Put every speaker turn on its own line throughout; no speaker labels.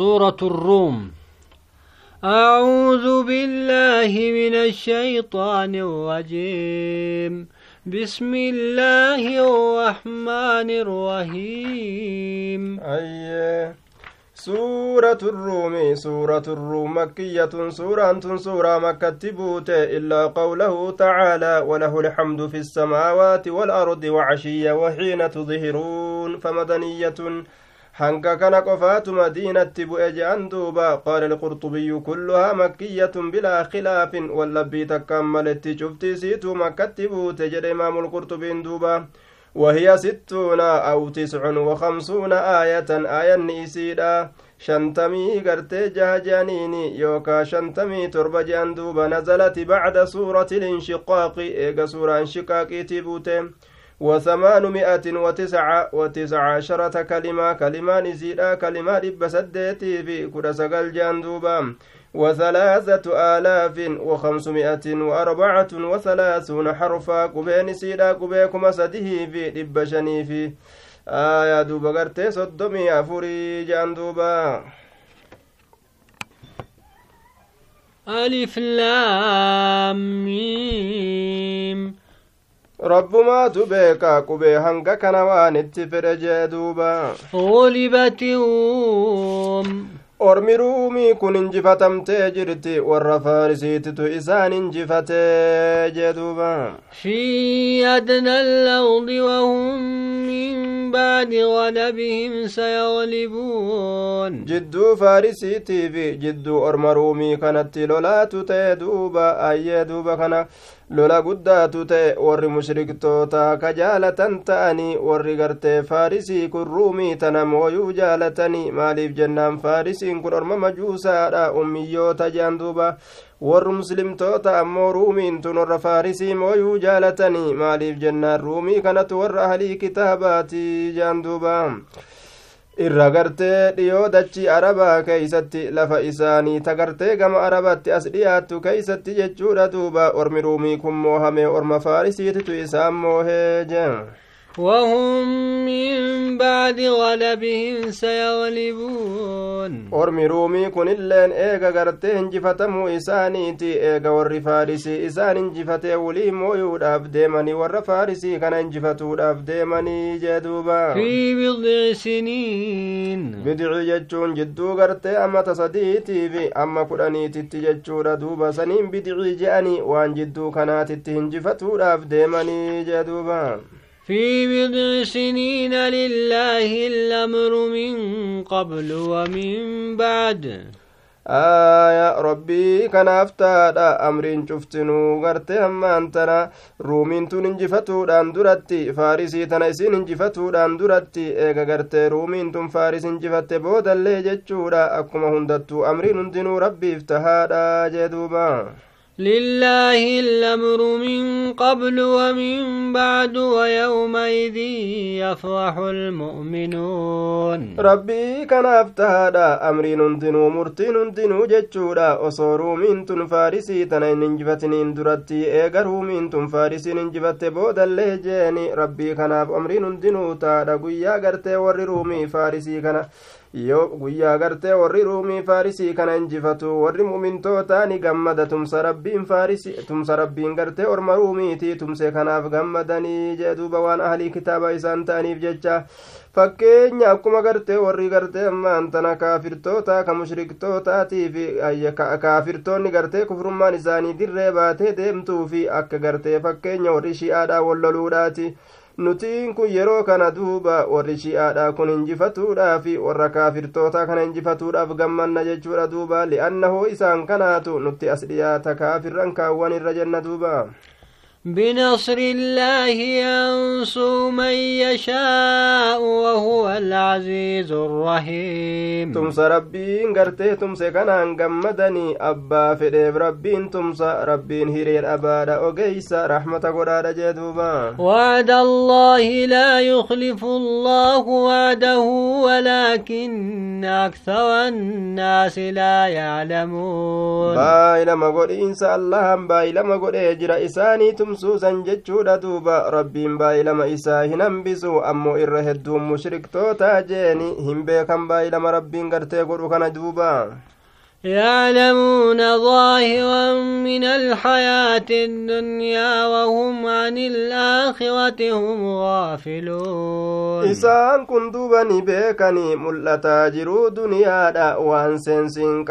سورة الروم. أعوذ بالله من الشيطان الرجيم. بسم الله الرحمن الرحيم.
أيه سورة الروم سورة الروم مكية سورة سورة مكة بوت إلا قوله تعالى وله الحمد في السماوات والأرض وعشية وحين تظهرون فمدنية hanga kana qofaatu madiinatti bu'e je'an duuba qaala alqurxubiyyu kulluhaa makkiyatun bilaa khilaafin wallabbii takkaan maletti cuftii siituu makkatti buute jedhe imaamulqurxubiin duuba وهي ستون أو تسع وخمسون آية آية نيسيدا شنتمي قرتي جهجانيني يوكا شنتمي تربة جاندوبا نزلت بعد سورة الانشقاق إيقا سورة انشقاق تبوتي وثمانمائة وتسعة وتسع عشرة كلمة كلمة نزيدا كلمة إب سديتي في كل سقل جاندوبا وثلاثة آلاف وخمسمائة وأربعة وثلاثون حرفا قبين سيدا قبيكم سده في إب في آية دوبا قرتي صدمي أفوري جاندوبا
ألف لام ميم.
Rabbumaatu beeka qubee hanga kana waan itti fedhe jee duuba ormi ruumii kun injifatamtee jirti warra faarisiititu isaan injifatee jee duuba
fi adna alawdi wahum min baadi galabihim sayagalibuun
jidduu faarisiitiifi jidduu orma ruumii kanatti lolaatu ta'e duuba ayyee duuba kana lola guddaatu ta'e warri mushriktoota ka jaalatan ta'anii warri gartee faarisii kun ruumii tana mooyuu jaalatanii maaliif jennaan faarisiin kun orma majuusaadha ummiyyoota jean duuba warri muslimtoota ammoo ruumiin tun warra faarisii mooyuu jaalatanii maaliif jennaan ruumii kanatu warra ahlii kitaabaati jean duuba irra gartee dhiyoo dachii arabaa keeysatti lafa isaanii tagartee gama arabatti as dhiyaattu keeysatti jechuudha duuba ormi ruumii kun moohame orma faarisiititu isaan moohee jeen
وهم من بعد غلبهم سيغلبون.
أرمي رومي كن اللين إيغا غرته انجفتمو إسانيتي إيغا والرفارسي إسان انجفته وليم ويود أبديماني والرفارسي كان انجفته أبديماني جدوبا.
في بضع سنين.
بدع جدشون جدو غرته أما تصديتي في أما كراني تتججور دوبا. سنين بدع جاني وان جدو كانت تتنجفته أبديماني جدوبا.
في بضع سنين لله الأمر من قبل ومن بعد.
آية ربي كان أفتاد أمرين شفتنو غرتي أما أنتنا. رومين تنين جفتو دان دورتي فارسي تنسين جفتو دان دورتي. إيغا غرتي رومين تن فارس جفتي بودا اللي جتشو دا. أكما هندتو أمرين دينو ربي افتهاد جدوبا.
لله الأمر من قبل ومن بعد ويومئذ يفرح المؤمنون.
ربي كان أفتهادا أمرين هندنو مرتين هندنو جتشودا أصورو من تن فارسي تنين انجفتنين درتي إيغرو من تن فارسي انجفت بودا الليجيني ربي كان أمرين هندنو تادا قويا غرتي وري رومي فارسي كان yoo guyyaa gartee warri ruumii faarisii kana injifatu warri mu'mintootaa ni gammada. Tumsa rabbiin gartee orma ruumiitii tumse kanaaf gammadanii jee duuba waan ahlii kitaaba isaan ta'aniif jecha. Fakkeenya akkuma gartee warri gartee ammaan tana ka mushriktootaatiif kaafirtoonni gartee kufrummaan isaanii dirree baatee deemtuu fi akka gartee fakkeenya warri shi'aadhaa walloluudhaati nutiin kun yeroo kana duuba warri shi'aadha kun injifatuudhaaf warra kaafirtoota kana injifatuudhaaf gammanna jechuudha duuba li'annahu isaan kanaatu nutti as dhiyaata kaafirran kaawwan irra jenna duuba
بنصر الله ينصر من يشاء وهو العزيز الرحيم.
تمس ربين قرته تمس كان غمدني أبا فديف ربين تمس ربين هيرير أبادا أوغيس رحمة قرار جدوبا
وعد الله لا يخلف الله وعده ولكن أكثر الناس لا يعلمون
باي لما قد إنسى الله باي لما قد إجرى إساني تمس heddumsuusan jechuudha duuba rabbiin baay'ilama isaa hin hambisu ammoo irra hedduun mushriktootaa jeeni hin beekan baay'ilama rabbiin gartee godhu kana duuba
يعلمون ظاهرا من الحياة الدنيا وهم عن الآخرة هم غافلون.
إسان كن دوبني بيكني ملتا جرو دنيا دا وان سنسين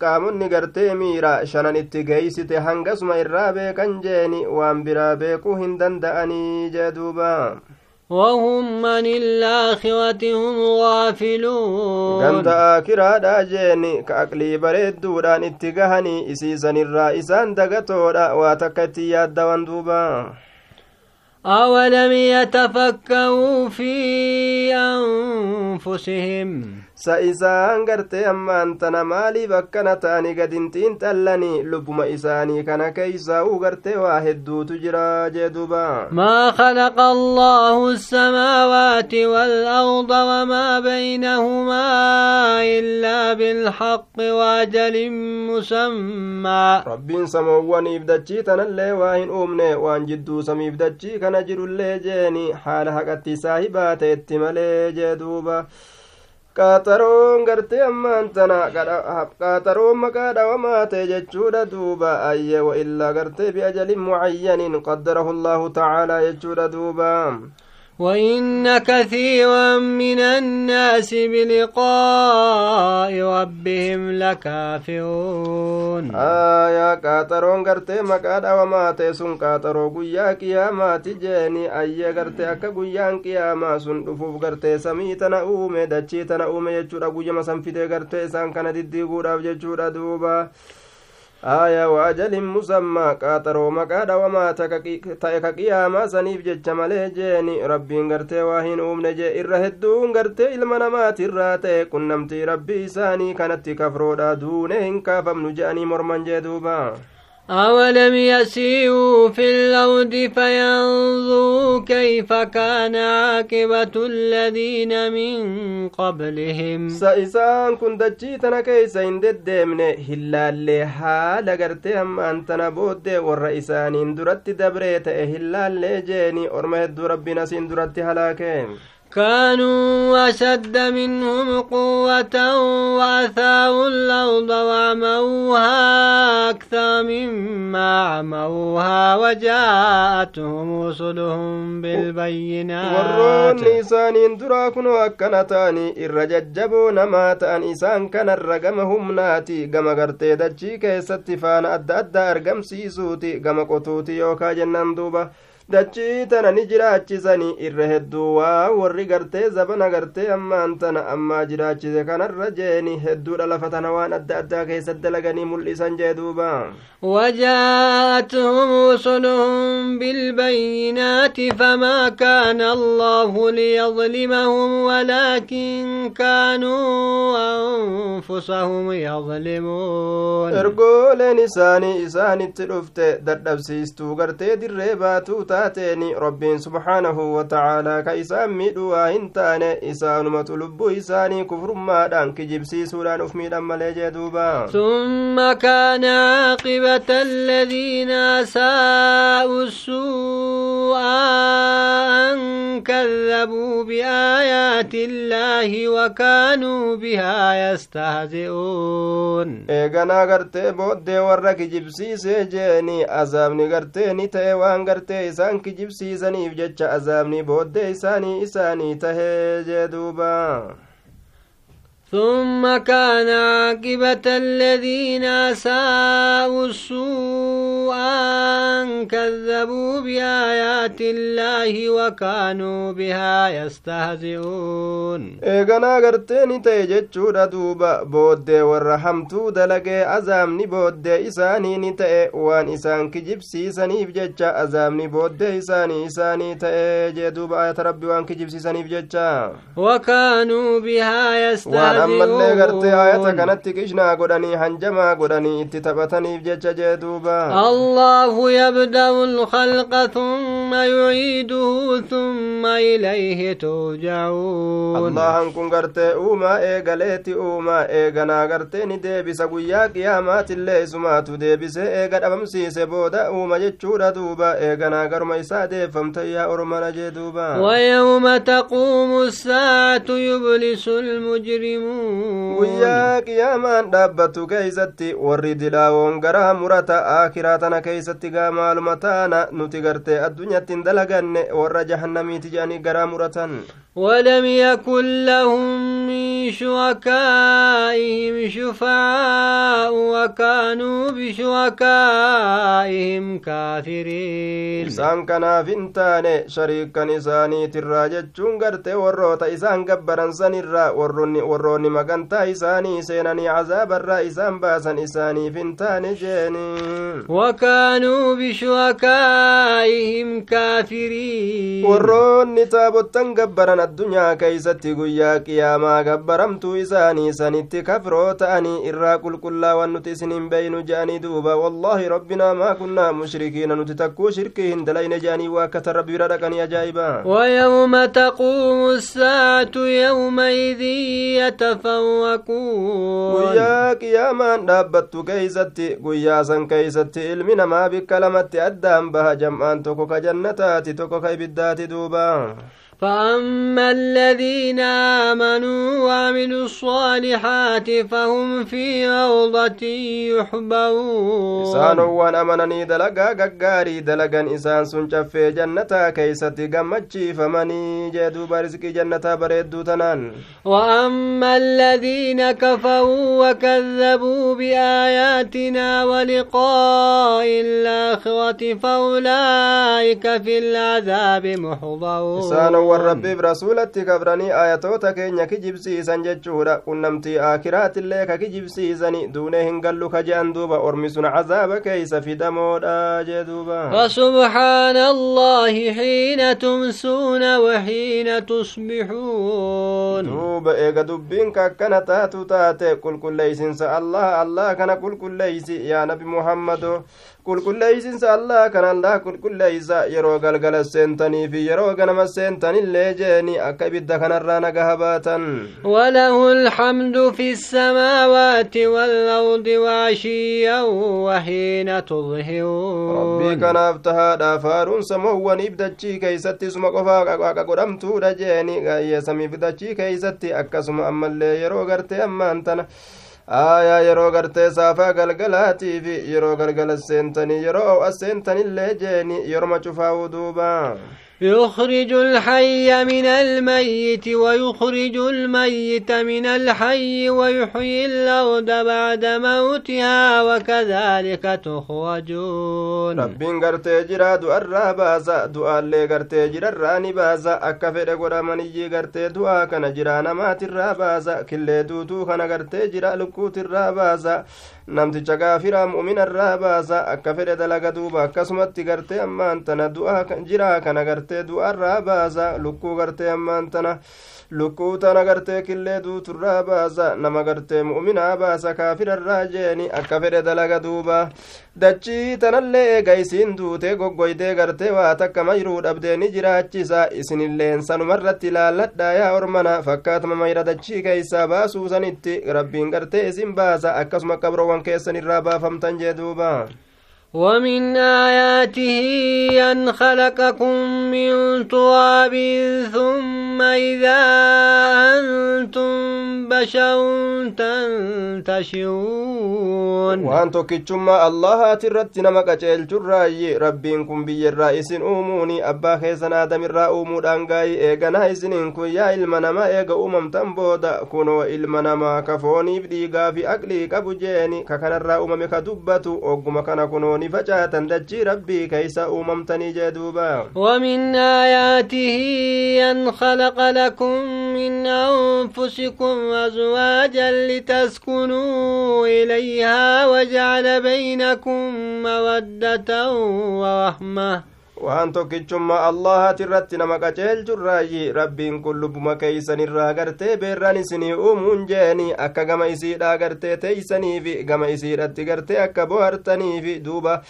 قامني غرتي ميرا شنن اتقيست هنگسما إرا بيكن جيني وان برا بيكو هندن دأني جدوبا
وهم من الآخرة هم غافلون.
غند آكرا داجين كأقلي بريدودان اتقهني إسيسان الرئيسان دقتودا واتكتي ياد دوبا
أولم يتفكروا في أنفسهم؟
سإسان قرتي أمان تنا مالي بكنا تاني قدنتين تلني لبما إساني كان كيسا وقرتي واحد دو تجرا جدوبا
ما خلق الله السماوات والأرض وما بينهما إلا بالحق وأجل مسمى
ربين سموان إبدتشي تنالي واهن أمني وان جدو سمي إبدتشي كان جرو اللي جيني حال حقتي صاحبات اتمالي جدوبا qaxaroon gartee ammaan tana qaxaroon maqaa dhawamaa ta'e jechuudha duuba ayye wa illaa gartee biajalin mucayyanin qaddarahu allaahu tacaalaa jechuudha duuba
وإن كثيرا من الناس بلقاء ربهم لكافرون.
آية كاترون غرتي مكاد وما تيسون كاترو قيا قياما تجيني أي غرتي أكا قيان قياما سن دفوف غرتي سميتنا أومي دچيتنا أومي يجورا قيا مسنفتي غرتي سان كان ددي قوراف ججورا دوبا aayaa waajalin musammaa qaaxaroo maqaa dhawamaa ta'e ka qiyaamaa saniif jecha malee jeeni rabbiin gartee waa hin uumne jee irra hedduun gartee ilma namaatirraa ta'e qunnamtii rabbii isaanii kanatti kafroodha duune hin kaafamnu je'anii morman jee duubaa
أولم يسيروا في الأرض فينظروا كيف كان عاقبة الذين من قبلهم
سإسان كن دجيتنا كيسا انددمن هلال حال غرتي هم أنتنا بود والرئيسان درت دبريت هلال جيني أرمه ربنا سين درت هلاكين
كانوا أشد منهم قوة وأثاروا الأرض وعمروها أكثر مما عمروها وجاءتهم رسلهم بالبينات
isaaniin duraa kunoo akkana ta'anii irra jajjaboo namaa ta'an isaan kanarra gama humnaati gama gartee dachii keessatti faana adda addaa argamsiisuuti gama qotuuti yookaa jennan duuba dachii tana ni jiraachisanii irra hedduu waa warri gartee zabana gartee ammaan tana ammaa jiraachise kanarra jeeni hedduudha lafa tana waan adda addaa keessatti dalaganii mul'isan jee duuba
وجاءتهم رسلهم بالبينات فما كان الله ليظلمهم ولكن كانوا أنفسهم يظلمون
ergooleen isaanii isaanitti dhufte dadhabsiistuu gartee dirree baatuu taateeni rabbiin subhaanahu watacaalaa ka isaan miidhu waa hin taane isaanumatu lubbuu isaanii kufrummaadhaan kijibsiisuudhaan uf miidhan malee jee duuba
ثم كان عاقبة الذين أساءوا السوء أن كذبوا بآيات الله وكانوا بها يستهزئون
eeganaa gartee booddee warra kijibsiisee jeeni azaabni gartee ni ta'e waan gartee isaan kijibsiisaniif jecha azaabni booddee isaanii isaanii tahee jee duuba
ثم كان عاقبة الذين أساءوا السوء أن كذبوا بآيات الله وكانوا بها يستهزئون.
إيغانا غرتيني تيجتشو ردوبا بود ورحمتو دلق أزام نبود إساني نتأ وان إسان كجيب سيساني بجتشا أزام نبود إساني إساني تيجتو بآيات ربي وان كجيب سيساني بجتشا
وكانوا بها يستهزئون
ammallee gartee ayata kanatti qishnaa godhanii hanjamaa godhanii itti taphataniif jecha jee duuba
allahu yabda'u lkhalqa thumma yuciiduhu thumma ilayhi turjacuun
allahan kun gartee uumaa eegaleeti uumaa eeganaa gartee ni deebisa guyyaa qiyaamaatillee isumaatu deebise eega dhabamsiise booda uuma jechuudha duuba eeganaa garuma isaa deeffamte yaa ormana jee duuba
ويوم تقوم الساعة يبلس المجرمون
guyyaa qiyaamaan dhaabbattu keeysatti warri dilaawoon garaa murata aakiraa tana keeysatti gaa maaluma taana nuti gartee addunyatti hin dalaganne warra jahannamiiti jedhanii garaa muratan
ولم يكن لهم من شركائهم شفعاء وكانوا بشركائهم كافرين
isaan kanaaf hin taane shariikkan isaaniitirraa jechuun gartee warroota isaan gabbaran sanirraa warroonni magantaa isaanii seenanii cazaabarraa isaan baasan isaaniif hin taane jeeni
وكانوا بشركائهم كافرين
warroonni taabottan gabbaran addunyaa keeysatti guyyaa qiyaamaa gabbaramtuu isaanii sanitti kafroo ta'anii irraa qulqullaawan nuti isin hin beeynu je'anii duuba wallaahi rabbinaa maa kunnaa mushrikiina nuti takkuu shirkii hin dalayne je'anii waa akkata rabbi bira dhaqanii ajaa'iba
ويوم تقوم الساعة يومئذ
dhaabbattu keeysatti guyyaa san keeysatti ilmi namaa bikka lamatti addaan baha jam'aan tokko ka jannataati tokko ka ibiddaati duuba
فأما الذين آمنوا وعملوا الصالحات فهم في روضة يحبرون
إسان وان أمنني دلقا ققاري دلقا إسان سنشف جنة كيسة قمتشي فمني جادو بارزكي جنة بريدو تنان
وأما الذين كفروا وكذبوا بآياتنا ولقاء الآخرة فأولئك في العذاب محضرون.
Warra rabbiif rasuulatti kabranii ayatoota keenya kijibsiisan jechuudha qunnamtii aakiraatillee ka kijibsiisani duunee hin gallu ka je'an duuba ormi sun cazaaba keeysa fidamoodha jee duuba
فسبحان الله حين تمسون وحين تصبحون
duuba eega dubbiin ka akkana taatu taate qulqulleeysinsa allah allah kana qulqulleeysi yaa nabi muhammado qulqulleeysinsa allah kan allah qulqulleeysa yeroo galgala seentanii fi yeroo ganama seentanillee jeeni akka ibidda kanarraa nagaha baatan
وله الحمد في السماوات والأرض وعشيا وحين
rabbii
تظهرون
kanaaf tahaadha faaruun samoowwan ibdachii keeysatti suma qofaa qaqa godhamtuudha jeeni gayyeesamiif dachii keeysatti akkasuma ammallee yeroo gartee ammaan tana aayaa yeroo gartee saafaa galgalaatii fi yeroo galgala seentanii yeroo as seentanillee jeeni yeroma cufaa'uu duuba
يخرج الحي من الميت ويخرج الميت من الحي ويحيي الأرض بعد موتها وكذلك تخرجون.
ربين قرتي جرا دعا بازا دعا اللي قرتي جرا راني بازا أكفر قرى من يجي قرتي دعا كان جرا نمات الرابازا كل دوتو كان قرتي جرا لكوت الرابازا namticha gaafiraa mu'minarraa baasa akka fedhe dalaga duuba akkasumatti gartee ammaan tana du'aa jiraa kana gartee du'arraa baasa lukkuu gartee ammaan tana lukkuu tana gartee killee duuturraa baasa nama gartee mu'minaa baasa kaafirarraa jeeni akka fedhe dalaga duuba. Dachii tanallee eega isiin duutee goggoydee gartee waa takka mayruu dhabdee ni jiraachisa. Isinilleen sanumarratti ilaalladha yaa ormana fakkaatuma mayra dachii keeysaa baasuu sanitti rabbiin gartee isin baasa akkasuma qabroowwan keessan irraa baafamtan jee duuba
ومن آياته أن خلقكم من تراب ثم إذا أنتم بشر تنتشرون
nama qaceelchurraayi rabbiin kun biyyarraa isin uumuuni abbaa keessan aadamirraa uumuudhaan gaayi eeganaa isiniin kun yaa ilma namaa eega uumamtan booda kunoo ilma namaa ka fooniif dhiigaa fi aqlii qabu jeeni ka kanarraa uumame ka dubbatu ogguma kana kunoo ni facaatan dachii rabbii keeysa uumamtanii jee duuba
ومن آياته أن خلق لكم من أنفسكم أزواجا لتسكنوا إليها وجعل بينكم مودة ورحمة
waan tokkichummaa allahati irratti nama qaceelchurraayi rabbiin kun lubbuma keeysanirraa gartee beerraan isinii uumuun jeeni akka gama isiidhaa gartee teeysaniifi gama isiidhatti gartee akka bohartaniifi duuba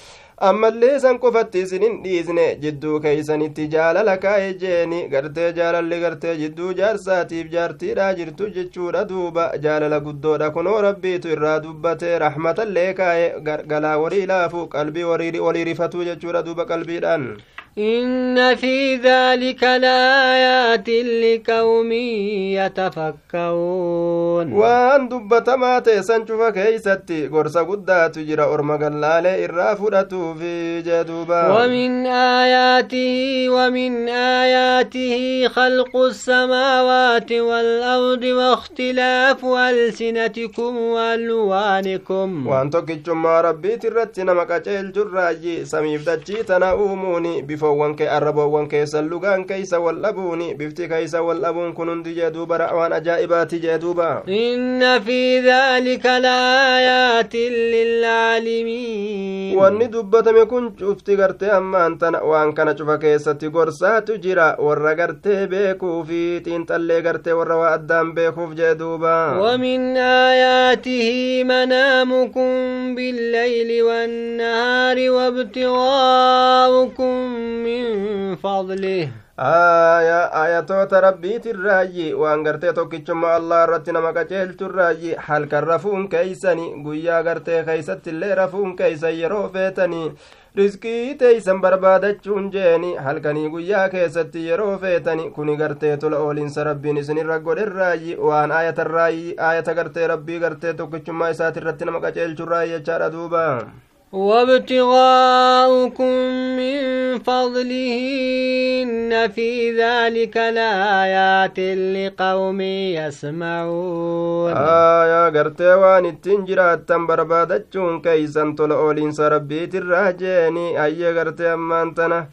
ammallee san qofatti isinin dhiisne jidduu keeysanitti jaalala kaa'e jeeni. Gartee jaalalli gartee jidduu jaarsaatiif jaartiidha jirtu jechuudha duuba. Jaalala guddoodha kunoo rabbiitu irraa dubbate. Rahmatallee kaa'e galaa warii laafu. Qalbii walii rifatuu jechuudha duuba qalbiidhaan
إن في ذلك لآيات لقوم يتفكرون.
وان دبتما تيسن شوف كيستي غرس قدات جرى أرم قلالة إرافدة في جدوبا.
ومن آياته ومن آياته خلق السماوات والأرض واختلاف ألسنتكم وألوانكم.
وان توكيتشما ربي ترتنا مكاچيل جراجي سميف دجي تناؤموني bifoowwan kee arraboowwan keessan lugaan keeysa wal dhabuuni bifti keeysa wal dhabuun kun hundi jee duuba waan ajaa'ibaati jee duuba
inna fi dhaalika laayaatin lilcaalimiin
wanni dubbatame kun cufti gartee ammaan tana waan kana cufa keessatti gorsaatu jira warra gartee beekuu fi xiinxallee gartee warra waa addaan beekuuf jee duuba
ومن آياته منامكم بالليل والنهار وابتغاؤكم
aya ayatoota rabbiitirraayyi waan gartee tokkichumma allah irratti nama qaceelchurraayyi halkan rafuun keeysani guyyaa gartee keeysattillee rafuun keeysan yeroo feetanii riskii teeysan barbaadachuun jeeni halkanii guyyaa keessatti yeroo feetani kuni gartee tola oolinsa rabbiin isinirra godherraayyi waan ayatarraayyi ayata gartee rabbii gartee tokkichummaa isaatirratti nama qaceelchurraayyi jechaadha duuba
وابتغاؤكم من فضله إن في ذلك لآيات لقوم يسمعون.
آية قرتي وان التنجرات تنبربادتشون كيسان طلعولين سربيت الراجيني أي قرتي أمانتنا؟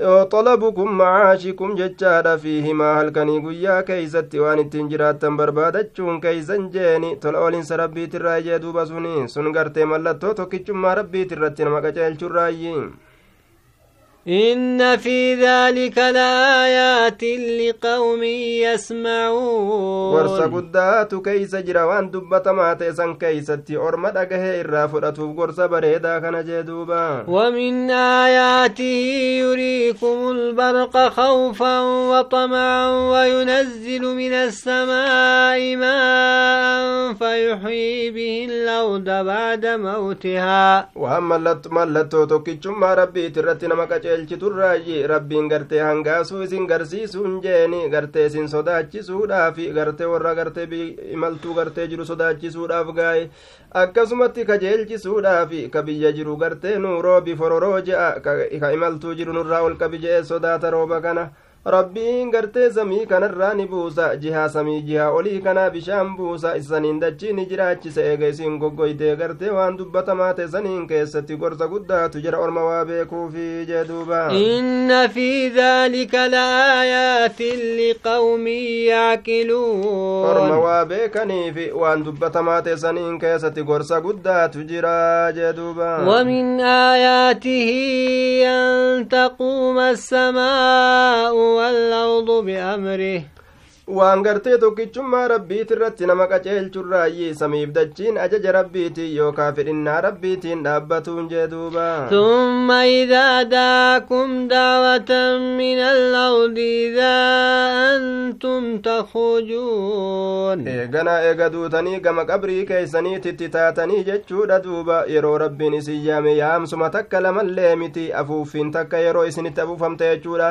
Xolabukum macaashikum jechaadha fiihimaa halkanii guyyaa keeysatti waan ittiin jiraattan barbaadachuun keeysan jeeni tola oolinsa rabbiitirraa jee duuba suni sun gartee mallattoo tokkichummaa rabbiitirratti nama qaceelchurraayyi
إن في ذلك لآيات لقوم يسمعون.
ورسا قدات كيس جروان دبت ما تيسن كيستي أرمى دقه فرأتوف ورسا بريدا كان جدوبا.
ومن آياته يريكم البرق خوفا وطمعا وينزل من السماء ماء فيحيي به الأرض بعد موتها.
وهم ملتو توكيتشم ربي ترتنا مكاجي qajeelchiturraayi rabbiin gartee hangaasuu isin garsiisuun jeeni gartee isin sodaachisuudhaafi gartee warra gartee imaltuu gartee jiru sodaachisuudhaaf gaa'e akkasumatti kajeelchisuudhaafi ka biyya jiru gartee nuu roobi fororoo je'a ka imaltuu jiru nurraa ol qabi sodaata rooba kana rabbiin gartee samii kanarraa ni buusa jihaa samii jihaa olii kanaa bishaan buusa isaniin dachii ni jiraachise eega isiin goggoytee gartee waan dubbatamaa ta'e saniin keessatti gorsa guddaatu jira orma waa beekuufi jee duuba
inna fi dhaalika laayaatin liqawmin yaaqiluun
orma waa beekaniifi waan dubbatamaa ta'e saniin keessatti gorsa guddaatu jira jee duuba
ومن آياته أن تقوم السماء والأرض بأمره
waan gartee tokkichummaa rabbiit irratti nama qaceelchurraayyi samiif dachiin ajaja rabbiiti yookaa fedhinnaa rabbiitiin dhaabbatuun jee duuba
ثم إذا داكم دعوة من الأرض إذا أنتم تخرجون
eeganaa eega duutanii gama qabrii keeysaniititti taatanii jechuudha duuba yeroo rabbiin isin yaame yaamsuma takka lamallee miti afuuffiin takka yeroo isinitti afuufamte jechuudha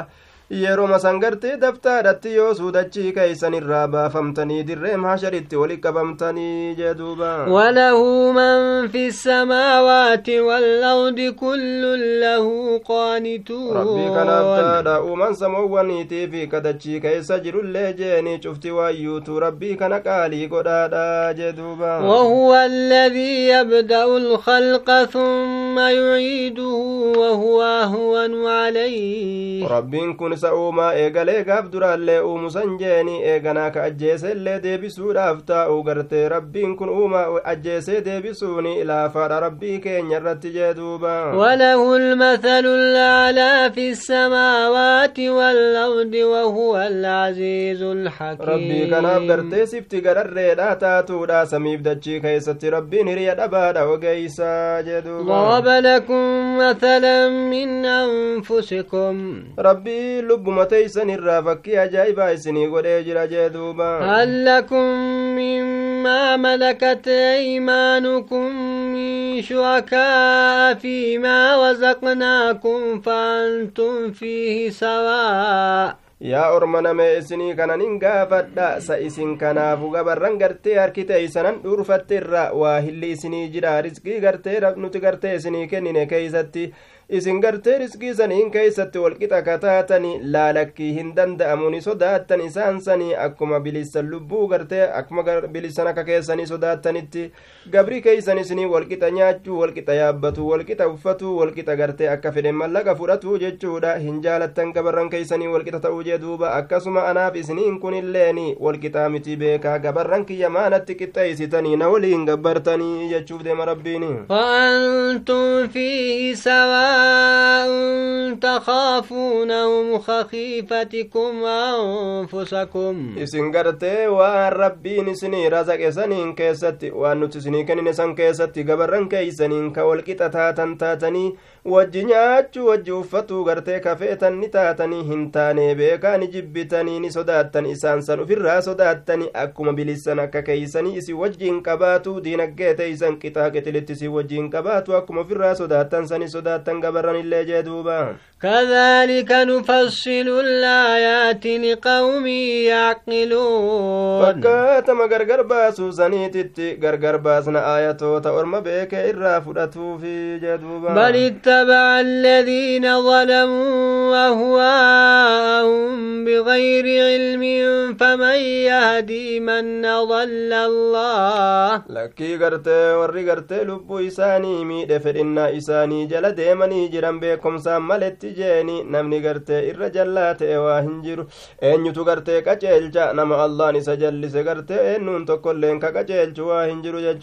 yeroma san gartee daftaadhatti yoo suudachii keeysan irraa baafamtanii dirree mahasharitti wali qabamtanii jee duuba
وله من في السماوات والأرض كل له قانتون
rabbii kanaaftaadha uuman samoowwaniitii fi kadachii keessa jirullee jeeni cufti waayyuutu rabbii kana qaalii godhaadha jee duuba
وهو الذي يبدأ الخلق ثم يعيده وهو أهون عليه.
ربين كن سأوما إيغالي غاف درالي أومو سنجيني إيغانا كأجيسي اللي ديبسو دافتا أوغرتي ربين كن أوما أجيسي ديبسوني إلى فار ربي كين يرت جدوبا
وله المثل الأعلى في السماوات والأرض وهو العزيز الحكيم.
ربي كان أبغرتي سفتي غرر تاتودا. سميف دجي كيستي ربين هريا دبادا وغيسا جدوبا
ضرب لكم مثلا من أنفسكم.
ربي لب متيسن الرافكي أجايبا إسني قد جدوبا.
هل لكم مما ملكت أيمانكم من شركاء فيما رزقناكم فأنتم فيه سواء
yaa orma namee isinii kananin gaafadha. Sa isin kanaafu gabarran gartee harkite isanan dhuurfatte irra. Waa hilli isinii jira riskii gartee nuti gartee isinii kennine keeysatti isin gartee riskiisaniin keeysatti walqixa kataatani laalakkii hin danda'amuni sodaattan isaan sanii akkuma bilisan lubbuu gartee akkuma bilisan akka keessanii sodaattanitti gabri keeysan isinii walqixa nyaachuu walqixa yaabbatu walqixa uffatuu walqixa gartee akka fedhen mallaqa fudhatuu jechuudha hin jaalattan gabarran keeysanii walqixa ta'uu jee akkasuma anaaf isiniin kunilleeni walqixaa miti beekaa gabarran kiyya maanatti qixxeeysitanii na waliin gabbartanii jechuuf deema rabbiini
وأنتم فيه سواء تخافونهم خخيفتكم أنفسكم
waan rabbiin isinii razaqe saniin keessatti waan nuti isinii kennine san keessatti gabarran keeysaniin ka walqixa taatan taatanii wajji nyaachuu wajji uffatuu gartee kafeetan ni taatanii hin taane beekaa ni jibbitanii ni sodaattan isaan san ufirraa sodaattani akkuma bilisan akka keeysanii isin wajjiin qabaatu diinaggee teeysan qixaa qixilitti isin wajjiin qabaatu akkuma ufirraa sodaattan sani sodaattan gabarran illee jee duuba
كذلك نفصل الآيات لقوم يعقلون
gargar baasuu saniititti gargar baasna aayatoota orma beeke irraa fudhatuufi jee duuba
بل اتبع الذين ظلموا أهواءهم بغير علم فمن يهدي من ضل الله؟
لكي قرت وري قرت لب إساني ميد فإن إساني جل ديمني جرم بكم سام جيني. نمني قرت إر جلات وهنجر إن يتو قرت كجل جا نم الله نسجل سقرت إن تقول لنك كجل جوا هنجر جل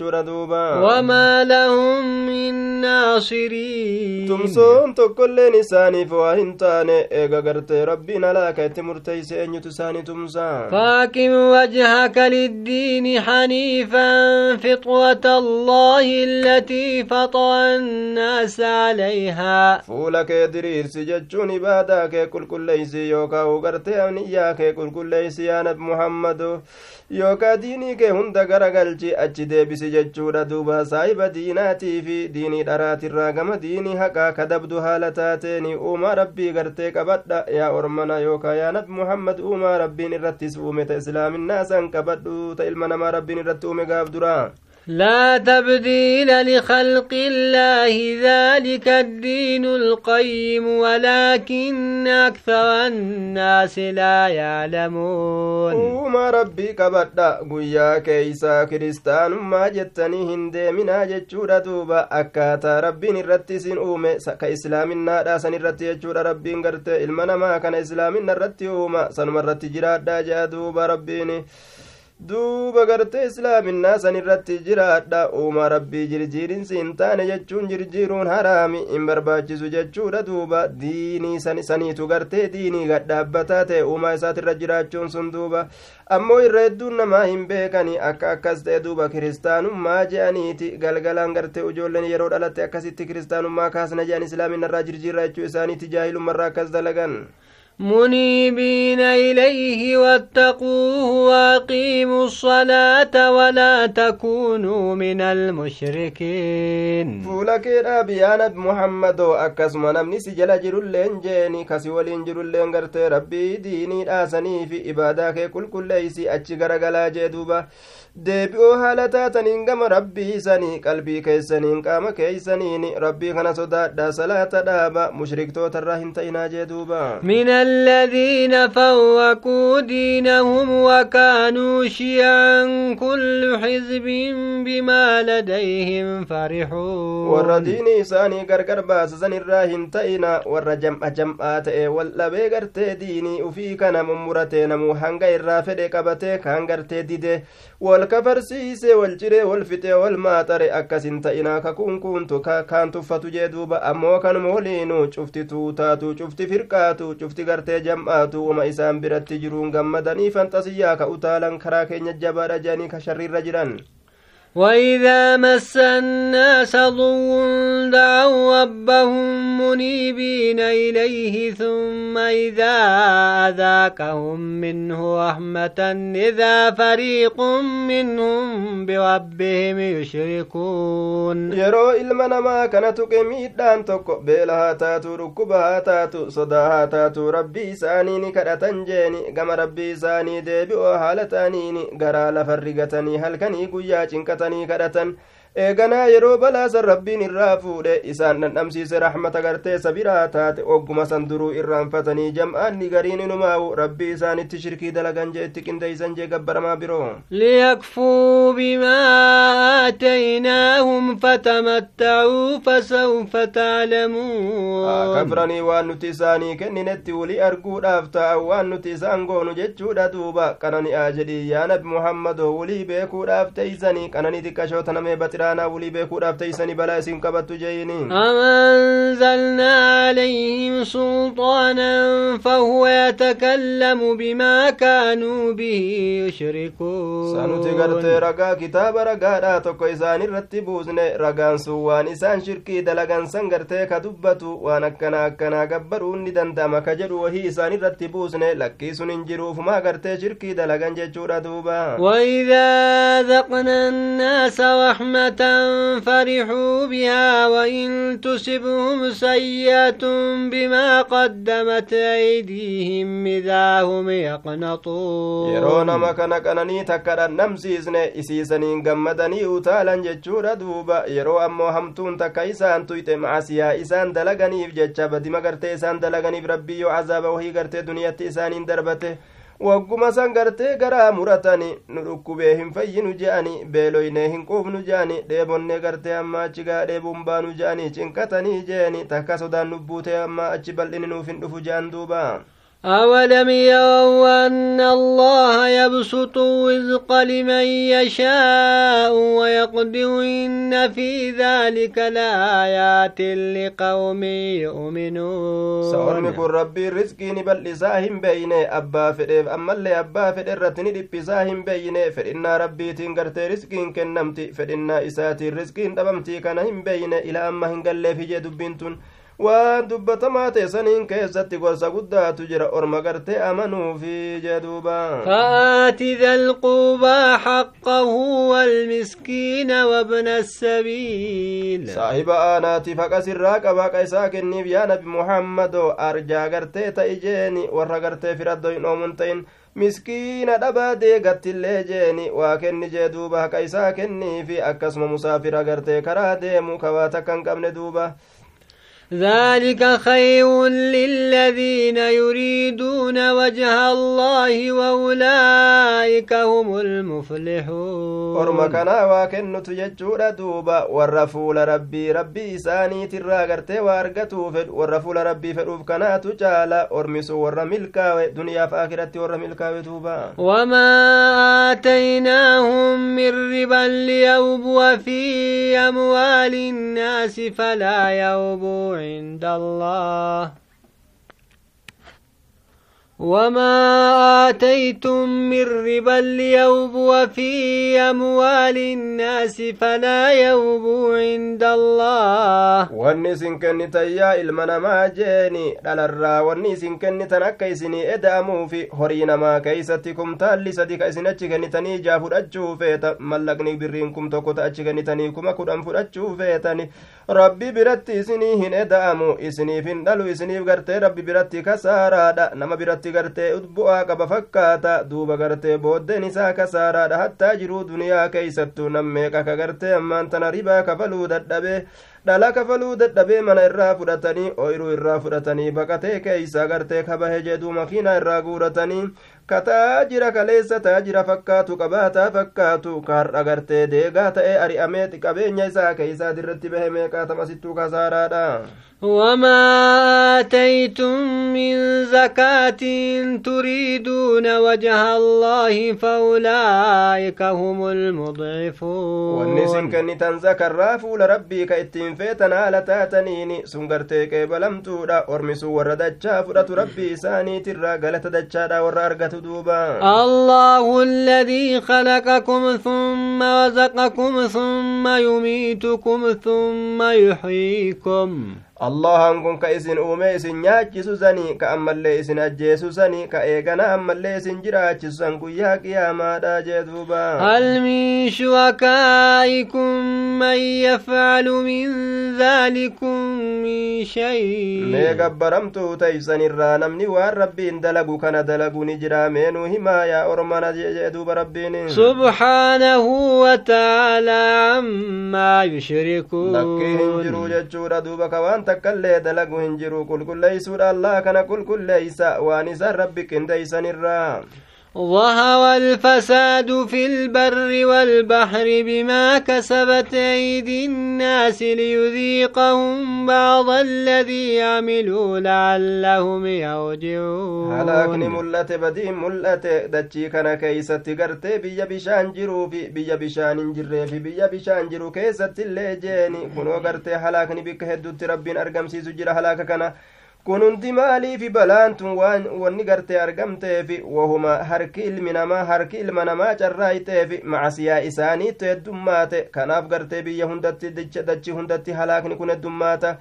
وما لهم من ناصرين.
Tumsoon tokkolleen isaaniif waa hin taane eega gartee rabbiin alaaka itti murteeyse eenyutu isaanii tumsaa
فاقم وجهك للدين حنيفا فطرة الله التي فطر الناس عليها
fuula kee diriirsi jechuun ibaadaa kee qulqulleeysi yookaa u gartee amniyyaa kee qulqulleeysi yaa nabi muhammadu yookaa diinii kee hunda garagalchi achi deebisi jechuudha duuba saahiba diinaatii fi diinii dharaatirraa gama diinii haqaa kadabdu haala taateeni uumaa rabbii gartee qabadha yaa ormana yookaa yaa nabi muhammad uumaa rabbiin irrattis uume ta islaaminaa qabadhu ta ilma namaa rabbiin irratti uume gaaf duraa
لا تبديل لخلق الله ذلك الدين القيم ولكن أكثر الناس لا يعلمون.
أوما ربي كبدا قويا كيسا كريستان ما جتني هند من أجتشورة توبا. أكاتا ربي نرتسين أومي سكا إسلامنا راسا نرتي أجتشورة ربي نغرت إلمنا ما كان إسلامنا رتي أوما سنمرتي جراد داجا توبا ربيني. Duuba gartee islaaminaa san irratti jiraadha uumaa rabbii jirjiirinsi hin taane jechuun jirjiiruun haraami hin barbaachisu jechuudha duuba diinii saniitu gartee diinii gadhaabbataa ta'e uumaa isaatirra jiraachuun sun duuba ammoo irra hedduun namaa hin beekani akka akkas ta'e duuba kiristaanummaa je'aniiti galgalaan gartee ijoolleen yeroo dhalatte akkasitti kiristaanummaa kaasna je'an islaaminarraa jirjiirra jechuu isaaniiti jaahilummarraa akkas dalagan
منيبين إليه واتقوه وأقيموا الصلاة ولا تكونوا من المشركين
fuula keedhaa biyyaa nabi muhammadoo akkasuma namni si jala jirulleen jeeni kasi waliin jirulleen gartee rabbii diinii dhaasanii fi ibaadaa kee qulqulleeysi achi garagalaa jee duuba deebi'oo haala taataniin gama rabbii isanii qalbii keeysaniin qaama keeysaniin rabbii kana sodaadha salaata dhaaba mushriktoota irraa hin ta'inaa jee duuba
من الذين فوقوا دينهم وكانوا شيعا كل حزب بما لديهم فرحون
ور ديني ساني غرغر باسسن الراهن تئنا ور جمع جمعات واللبي غرتي ديني وفي كان ممرتي wal kafarsiise wal ciree wal fixee wal maaxare akkasin ta'inaa kakuun kuuntu kaan tuffatu jee duuba ammoo kanuma waliinu cufti tuutaatu cufti firqaatu cufti gartee jam'aatu wama isaan biratti jiruun gammadanii fanxasiyyaa ka utaalan karaa keenya jabaadha jedhanii ka sharriirra jiran.
وإذا مس الناس ضر دعوا ربهم منيبين إليه ثم إذا أذاقهم منه رحمة إذا فريق منهم بربهم يشركون
يرو إلما ما كانت قميدان تكو بيلها تاتو ركبها تاتو صداها تاتو ربي سانيني كرتن جيني قم ربي ساني ديبئو حالتانيني قرى لفرقتني هل كان يقويا kadhatanii kadhatan eeganaa yeroo balaasan rabbiin irraa fuudhe isaan dhandhamsiise raxmata gartee sabiraa taate ogguma san duruu irraanfatanii jam'aanni gariin inumaawu rabbii isaanitti shirkii dalagan jee itti qindeeysan jee gabbaramaa biroo
liyakfuu bimaa aataynaahum fatamattacuu fasawfa taclamuun
kafranii waan nuti isaanii kenninetti wuli arguudhaaf ta'an waan nuti isaan goonu jechuudha duuba qanani'aa jedhii yaa nabi muhammadoo wulii beekuudhaaf teeysanii qananii xiqqashoota namee baxira qiraanaa wulii beekuudhaaf teeysanii balaa isin qabattu jeeyini
أنزلنا عليهم سلطانا فهو يتكلم بما كانوا به يشركون
irratti buusne ragaan sun waan isaan shirkii dalagan san gartee ka dubbatu waan akkana akkanaa gabbaruun ni danda'ama ka jedhu wahii isaan irratti buusne lakkii sun hin jiruufumaa gartee shirkii dalagan jechuudha duuba
وإذا ذقنا الناس رحمة فرحوا بها وإن تصبهم سيئة بما قدمت أيديهم إذا هم يقنطون
يرون ما كان كانني تكرا نمسي إسنة إسي سنين قمدني جتشورا دوبا يرو أمو همتون تكا إسان إسان دلغني في جتشا بدي مغرتي في ربي وعذاب وهي غرتي دنيا تيسان wagguma san gartee garaa muratani nu dhukkubee hin fayyinu je'ani beeloynee hin quufnu je'ani dheebonnee gartee amma achi gaa dheebuun baanu je'ani cinqatanii jeeni takka sodaan lubbuutee amma achi bal'ini nuuf hin dhufu je'an duuba
أولم يروا أن الله يبسط الرزق لمن يشاء ويقدر إن في ذلك لآيات لقوم يؤمنون.
سأرمي كن ربي رزقي نبل إساهم بيني أبا فديف أما اللي أبا فدير رتني دب إساهم بيني. فإنا ربي تنقرتي رزقين كنمتي. فإنا إساتي رزقين دبمتي كان هم بيني. إلى أما هنقل في جدب بنتون. Waan dubbatamaa teessaniin keessatti gorsa guddaatu jira orma gartee amanuufi jeduuba
ذا القربى حقه والمسكين وابن السبيل
صاحب آناتي فقس الراق باقا إسا كنيف يا نبي محمد أرجا غرتي تأجيني ورا غرتي في ردو إنومن تين miskiina dhabaa deegattillee jeeni waa kenni jee duuba haqa isaa kenniifi akkasuma musaafira gartee karaa deemu kawaa takka hin qabne duuba
ذلك خير للذين يريدون وجه الله وأولئك هم المفلحون.
ورما كنا واكن نتججور دوبا والرفول ربي ربي ساني ترى غرتي وارغتو فد والرفول ربي فروف كنا تجالا ورمسو ورملكا دنيا فاخرتي ورملكا دوبا
وما آتيناهم من ربا ليوبوا في أموال الناس فلا يوبون عند الله وما آتيتم من ربا ليوبوا في أموال الناس فلا يوبوا عند الله
ونسن كنت يا إلمنا ما جيني للرا ونسن كنت نكيسني إدامو في هرين ما كيستكم تالي سدي كيسنا چكني تني جافو رجو فيتا ملقني برينكم توكو تأچكني تني كما كدام فرجو فيتاني ربي برتي سنيهن إدامو إسني فين دلو إسني بغرتي ربي برتي كسارا دا نما برتي gartee bu'aa qaba fakkaata duuba gartee booddeen isaa kasaaraadha hattaa jiruu duniyaa keeysattuu nammeeqa ka gartee ammaan tana ribaa kafaluu dadhabee dhala kafaluu dadhabee mana irraa fudhatanii ooyiruu irraa fudhatanii baqatee keeysa gartee kabahe jeduu makiinaa irraa guuratanii ka taajira kaleessa taajira fakkaatu qabaataa fakkaatu ka har'a gartee deegaa ta'ee ari'amee qabeenya isaa keeysaa dirratti bahe meeqaatamasituu kasaaraadha
وما آتيتم من زكاة تريدون وجه الله فأولئك هم المضعفون
والنسن كنتن زكرا فول ربي كإتين فيتن على تاتنين سنغرتي كيبلم تودا أرمسو وردجا فرت ربي ساني ترى غلط دجا ورا أرغت دوبا
الله الذي خلقكم ثم رزقكم ثم يميتكم ثم يحييكم
allahan kun ka isin uume isin nyaachisu sani ka ammallee isin ajjeesu sani ka eegana ammallee isin jiraachisu san guyyaa qiyaamaadha jee duuba
hal min shurakaa'ikum man yafcalu min dhaalikum min shay
mee gabbaramtuu taysanirraa namni waan rabbiin dalagu kana dalagu ni jira meenuu himaa yaa ormana jee duuba rabbiin
subhaanahu wataalaa ammaa yushrikuun
lakkii hin jiru jechuudha duuba ka waan takkaillee dalagu hin jiru qulqulleeysuudha allah kana qulqulleeysa waan isan rabbi qindeeysanirraa
ظهر الفساد في البر والبحر بما كسبت أيدي الناس ليذيقهم بعض الذي عملوا لعلهم يرجعون.
هلاكني ملت بدين ملت دجي كان كيست غرتي بيا بشان جرو في بيا بشان جري في بيا بشان جرو كيست اللي جيني. كنو غرتي هلاكني بك هدوت ربين أرقم سيسو جرا هلاك كان kun hundi maaliifi balaan tun waan wanni gartee argamteefi wahuma harki ilmi namaa harki ilma namaa carraayiteefi macasiyaa isaaniitu heddummaate kanaaf gartee biyya hundatti dachi hundatti halaakni kun heddummaata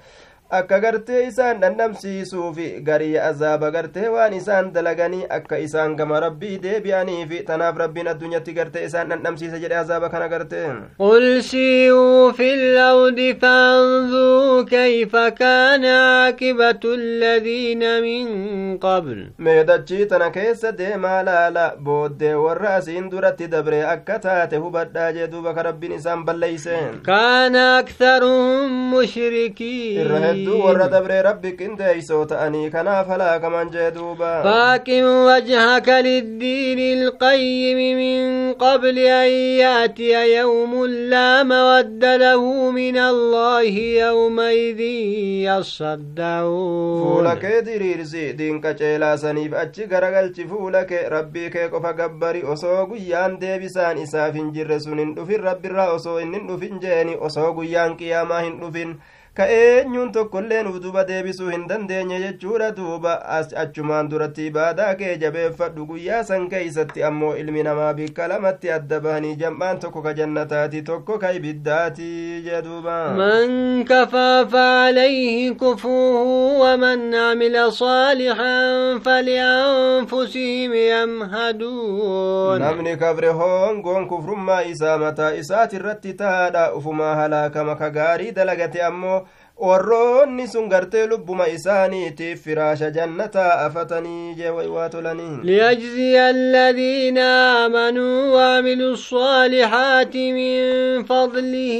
akka gartee isaan dhandhamsiisuufi garii azaaba gartee waan isaan dalaganii akka isaan gama rabbii deebi'aniifi tanaaf rabbiin addunyatti gartee isaan dhandhamsiisa jedhe azaaba kana gartee
قل سيروا في الأرض فانظروا كيف كان عاقبة الذين من قبل
meedachii tana keessa deemaa laala booddee warra asiin duratti dabre akka taate hubadhaa jee duuba ka rabbiin isaan balleeyse
كان أكثرهم مشركين
hedduu warra dabree rabbi qindeeysoo ta'anii kanaaf halaakaman jee duuba
فاقم وجهك للدين القيم من قبل أن يأتي يوم لا مود له من الله يومئذ يصدعون
fuula kee diriirsi diinqa ceelaasaniif achi garagalchi fuula kee rabbii kee qofa gabbari osoo guyyaan deebisaan isaaf hin jirre sun hin dhufin rabbirraa osoo inni hin dhufin jeeni osoo guyyaan qiyaamaa hin dhufin ka eenyuun tokkollee nuuf duba deebisuu hin dandeenye jechuudha duuba achumaan duratti ibaadaa kee jabeeffadhu guyyaa san keeysatti ammoo ilmi namaa bikka lamatti adda bahanii jam'aan tokko ka jannataati tokko ka ibiddaati jee duuba
من كفى فعليه كفوه ومن عمل صالحا فلأنفسهم يمهدون
namni kafre hongoon kufrummaa isaa mataa isaati irratti taadha ufumaa halaakama ka gaarii dalagate ammoo warroonni sun gartee lubbuma isaaniitiif firaasha jannataa afatanii jee waa tolanii
ليجزي الذين آمنوا وعملوا الصالحات من فضله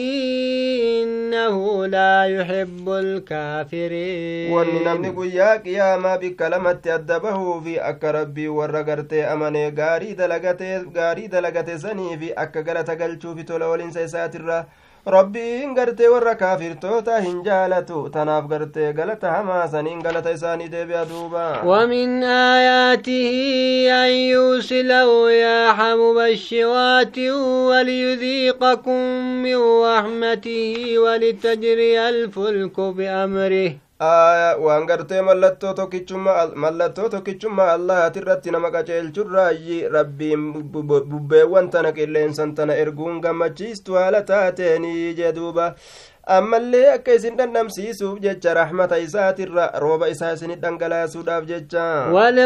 إنه لا يحب الكافرين
wanni namni guyyaa qiyaamaa bikka lamatti adda bahuu fi akka rabbii warra gartee amanee gaarii dalagate gaarii dalagate sanii fi akka galata galchuufi tola olinsa isaatirra gartee warra kaafirtoota hin jaalatu tanaaf gartee galata hamaa saniin galata isaanii deebi'a duuba
ومن آياته أن يرسل الرياح مبشرات وليذيقكم من رحمته ولتجري الفلك بأمره
waan gartee mallattoo tokkichummaa mallattoo tokkichummaa allahati irratti nama qaceelchurraayyi rabbiin bubbeewwan tana qilleensan tana erguun gammachiistu haala taateenii jee duuba ammallee akka isin dhandhamsiisuuf jecha raxmata isaatirra rooba isaa isinit dhangalaasuudhaaf jecha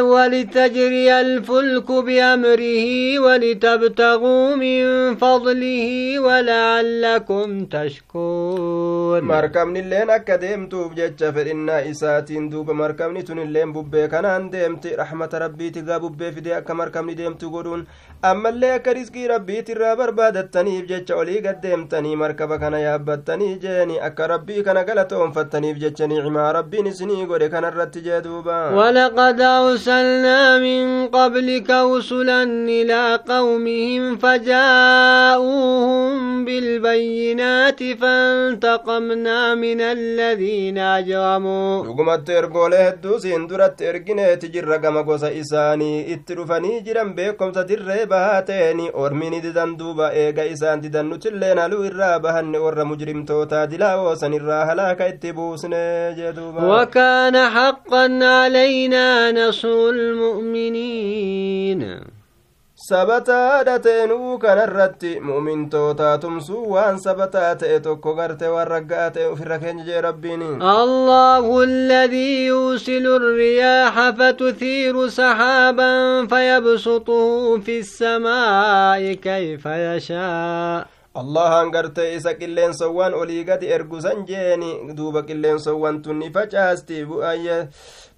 ولتجري الفلك بأمره ولتبتغوا من فضله ولعلكم تشكرون
مركبني اللين أكا ديمتوف جتشا فإنا إساتين دوب مركبني تن اللين ببه كانان ديمتي رحمة ربي تقا ببه فدي أكا مركبني ديمتو قدون أما اللي أكا رزقي ربي ترى بربادتني جتشا ولي قد ديمتني مركبة كان يابتني جيني أكا ربي كان قلتهم فتني جتشا نعما ربي نسني قد كان الرت جدوبا
ولقد أرسلنا من قبلك رسلا إلى قومهم فجاءوهم بالبينات ظلمنا من الذين أجرموا.
لقمة ترقوله الدوسين درت ارقيني تجر رقم قوس إساني اترفني جرم بيكم تدر بهاتيني ارميني ددن دوبا ايقا إسان ددن نتلين لو إرابهن ور مجرم توتا دلاو سن الراه لا كيتبوسن جدوبا
وكان حقا علينا نصر المؤمنين
sabataadha teenuu kanarratti mu'mintootaa tumsuu waan sabataa ta'e tokko garte waan ragga'a ta'e ufirra keenya jee rabbiin
الله الذي يرسل الرياح فتثير سحابا فيبسطه في السماء كيف يشاء
allahan gartee isa qilleensawwan olii gadi ergusan jeeni duuba qilleensawwan tunni facaasti bu'ayye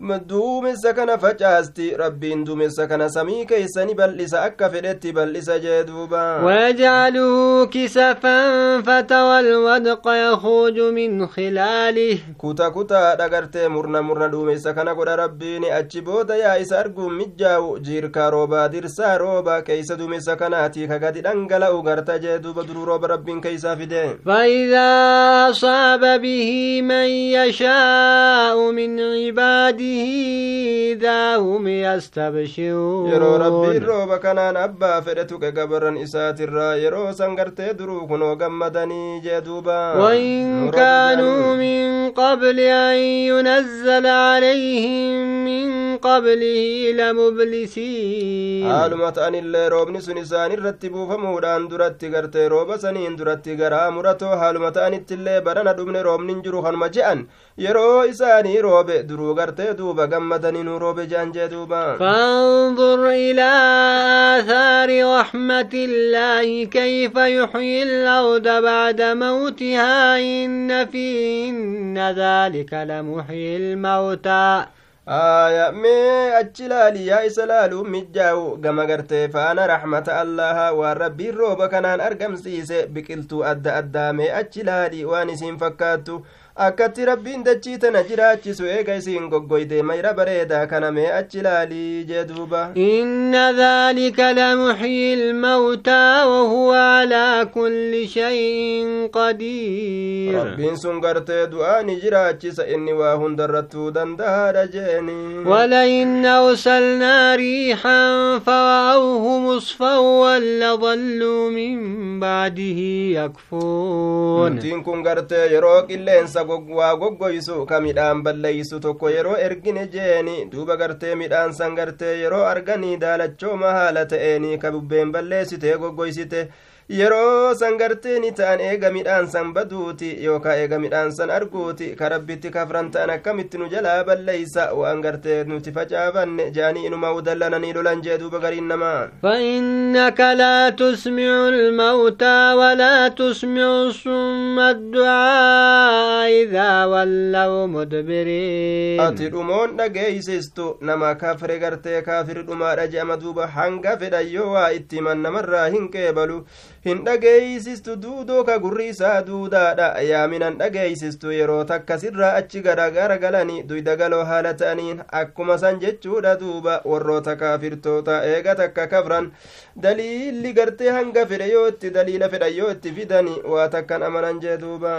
duumessa kana facaasti rabbiin duumessa kana samii keeysani bal'isa akka fedhetti bal'isa jee duuba
ويجعله كسفا فتوى الودق يخرج من خلاله
kuta kutaadha gartee murna murna duumessa kana godha rabbiin achi booda yaa isa arguun mijjaa'u jiirkaa roobaa dirsaa rooba keeysa duumessa kanaati ka gadi dhangala'u garta jee duuba duruu rooba rabbiin keeysaa fide
فإذا أصاب به من يشاء من عباده إذا هم يستبشرون
kanaan abbaa fedhe tuqe gabarran isaatirraa yeroo san gartee duruu kunoo gammadanii jee duuba
وإن كانوا من قبل أن ينزل عليهم من قبله لمبلسين
ta'anillee roobni sun isaan irratti buufamuudhaan duratti gartee rooba saniin duratti garaa muratoo haaluma ta'anittillee barana dhumne roobni hin jiru kanuma je'an yeroo isaanii roobe duruu gartee duuba gammadanii nu roobe je'an jee duuba
فانظر إلى آثار رحمة الله كيف يحيي الأرض بعد موتها إن في إن ذلك لمحيي الموتى
aya mee achi ilaali yaa isa laaluu mijjaa'u gama gartee faana raxmata allaha waan rabbiin rooba kanaan argamsiise biqiltuu adda addaa mee achi akkatti rabbiin dachii tana jiraachisu eega isiin goggoyde mayra bareedaa kana mee achi ilaalii jee duuba
إن ذلك لمحيي الموتى وهو على كل شيء قدير
rabbiin sun gartee du'aa ni jiraachisa inni waa hundarrattuu dandahaadha jeeni
ولئن أرسلنا ريحا فرأوه مصفوا لظلوا من بعده يكفون
Wantiin kun gartee yeroo qilleensa waa goggoysu ka midhaan balleeysu tokko yeroo ergine jeeni duuba gartee midhaan san gartee yeroo arganii daalachooma haala ta'eeni ka bubbeen balleessite goggoysite yeroo san gartee ni ta'an eega midhaan san baduuti yookaa eega midhaan san arguuti ka rabbitti kafran ta'an akkamitti nu jalaa balleeysa waan gartee nuti facaafanne je'anii inuma udallananii lolan jee duuba gariin namaa
فإنك لا تسمع الموتى ولا تسمع الصم الدعاء إذا ولوا مدبرين
ati dhumoon dhageeysistu nama kafre gartee kaafiri dhumaadha je'ama duuba hanga fedhan yoo waa itti himan namarraa hin dhageeysistu duudoo ka gurri isaa duudaadha yaaminan dhageeysistu yeroo takka sirraa achi garagara galanii duydagaloo haala ta'aniin akkuma san jechuudha duuba warroota kaafirtoota eega takka kafran daliilli gartee hanga fedhe yoo itti daliila fedhan yoo itti fidani waa takkan amanan jee duuba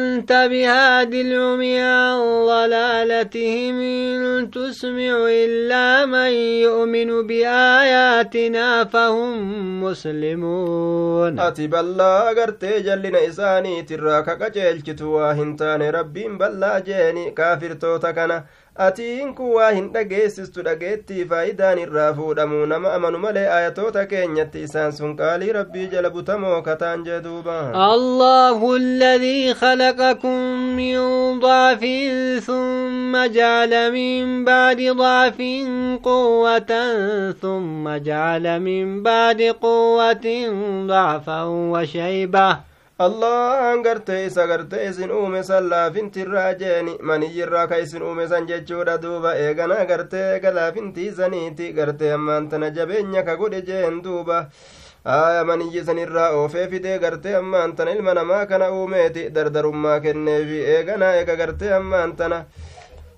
أنت بهاد العمي عن ضلالتهم إن تسمع إلا من يؤمن بآياتنا فهم مسلمون
ati ballaa gartee jallina isaaniitirraa ka qaceelchitu waa hin taane rabbiin ballaa jeeni kaafirtoota kana atiin kun waa hin dhageessistu dhageettii faayidaan irraa fuudhamu nama amanu malee ayatoota keenyatti isaan sun qaalii rabbii jala butamoo kataan jee duuba
allahu alladii khalaqakum min daafin thumma jacala min bacdi daafin quwwatan thumma jacala min bacdi quwwatin dacfan wa shaybah
allahan gartee isa gartee isin uume san laafintirraa jeeni maniyyirraa ka isin uume san jechuudha duuba eegana gartee eega laafintiisaniiti gartee ammaan tana jabeenya ka godhe jeen duuba aya maniyyi sanirraa oofee fidee gartee ammaan ilma namaa kana uumeeti dardarummaa kenneefi eegana eega gartee ammaan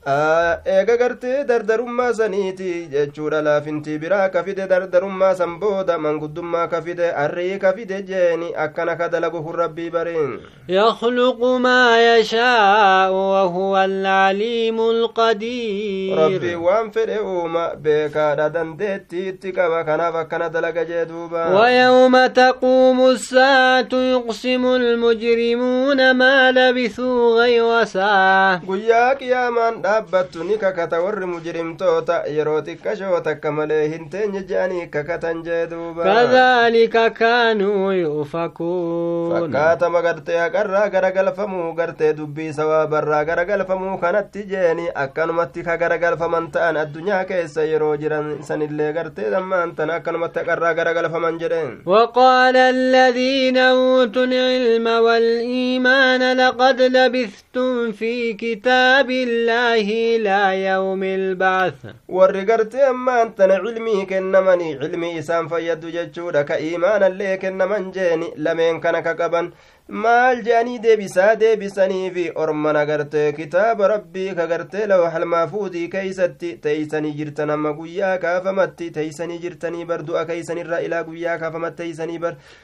eega gartee dardarummaa saniiti jechuudha laafintii biraa ka fide dardarummaa san booda manguddummaa ka fide arrii ka fide jeeni akkana ka dalagu kun rabbii bariin
yakhluqu maa yashaa'u wahuwa alcaliimu alqadiir
rabbii waan fedhe uuma beekaadha dandeettiitti qaba kanaaf akkana dalaga jee duuba
ويوم تقوم الساعة يقسم المجرمون ما لبثوا غير ساعة
guyyaa qiyaamaan dhaabbattu ni kakata warri mujrimtoota yeroo xiqqashoo takka malee hin teenye je'anii kakatan jee duuba
kadhalika kaanuu yuufakuun
fakkaatama gartee haqarraa garagalfamuu gartee dubbii sawaabarraa garagalfamuu kanatti jeeni akkanumatti ka garagalfaman ta'an addunyaa keessa yeroo jiran sanillee gartee dammaan tan akkanumatti haqarraa garagalfaman jedheen
وقال الذين أوتوا العلم والإيمان لقد لبثتم في كتاب الله إلى يوم البعث
ammaan tana cilmii kennamanii cilmii isaan fayyaddu jechuudha ka iimaanallee kennaman jeeni lameen kana ka qaban maal je'anii deebisaa deebisaniifi ormana gartee kitaaba rabbii ka gartee lawxal maafuudii keeysatti teeysanii jirtan amma guyyaa kaafamatti teeysanii jirtanii bar du'a keeysanirra ilaa guyyaa kaafamatti teeysanii bar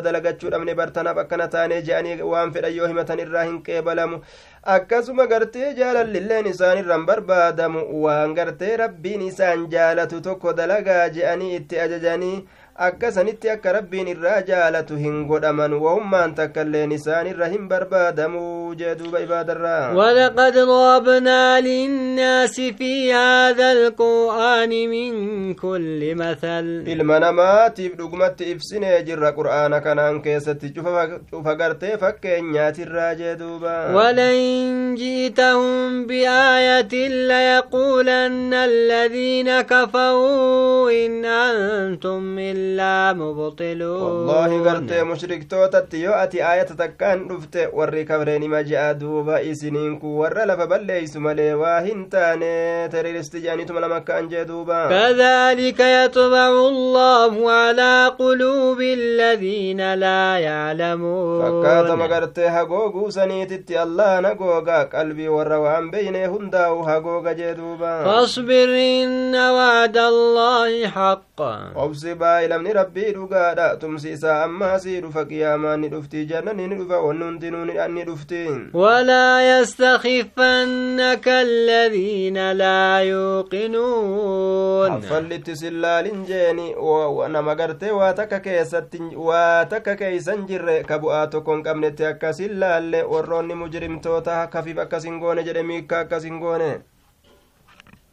ibaada dalagachuu dhabne bartanaaf akkana taane je'anii waan fedhan yoo himatan irraa hin qeebalamu akkasuma gartee jaalallilleen isaanirran barbaadamu waan gartee rabbiin isaan jaalatu tokko dalagaa je'anii itti ajajanii akkasanitti akka rabbiin irraa jaalatu hin godhaman wahummaan takkailleen isaanirra hin barbaadamuu jee duuba ibaadarraa
ولقد ضربنا للناس في هذا القرآن من كل مثل
ilma namaatiif dhugumatti ibsinee jirra qur'aana kanaan keessatti cufa gartee fakkeenyaatirraa jee duuba
ولئن جئتهم بآية ليقولن الذين كفروا إن أنتم إلا مبطلون
والله قرت مشرك توتت يؤتي آية تكان رفت وري كبرين ما جاء دوبا إسنينك ورى لفبل ليس ملي واهن تاني تري الاستجاني تمنى مكة دوبا
كذلك يتبع الله على قلوب الذين لا يعلمون
فكات مقرت هقوقو سنيتت الله نقوقا قلبي وروان بيني هنداو هقوقا جدوبا
فاصبر إن وعد الله حق
أبصبا إلى namni rabbii dhugaadha. Tumsi isaa ammaasii dhufa qiyaamaan ni dhufti. Jannani ni dhufa wanni hundinuu ni dhufti.
Walaa yastakiffannaka alladhiina laa yuuqinuun
affallitti sin jeeni. Nama gartee waa takka keessatti waa takka keeysan jirre. Ka bu'aa tokko hin qabnetti akkasin laalle warroonni mujrimtoota kafiif akkasin goone jedhe miikka akkasin goone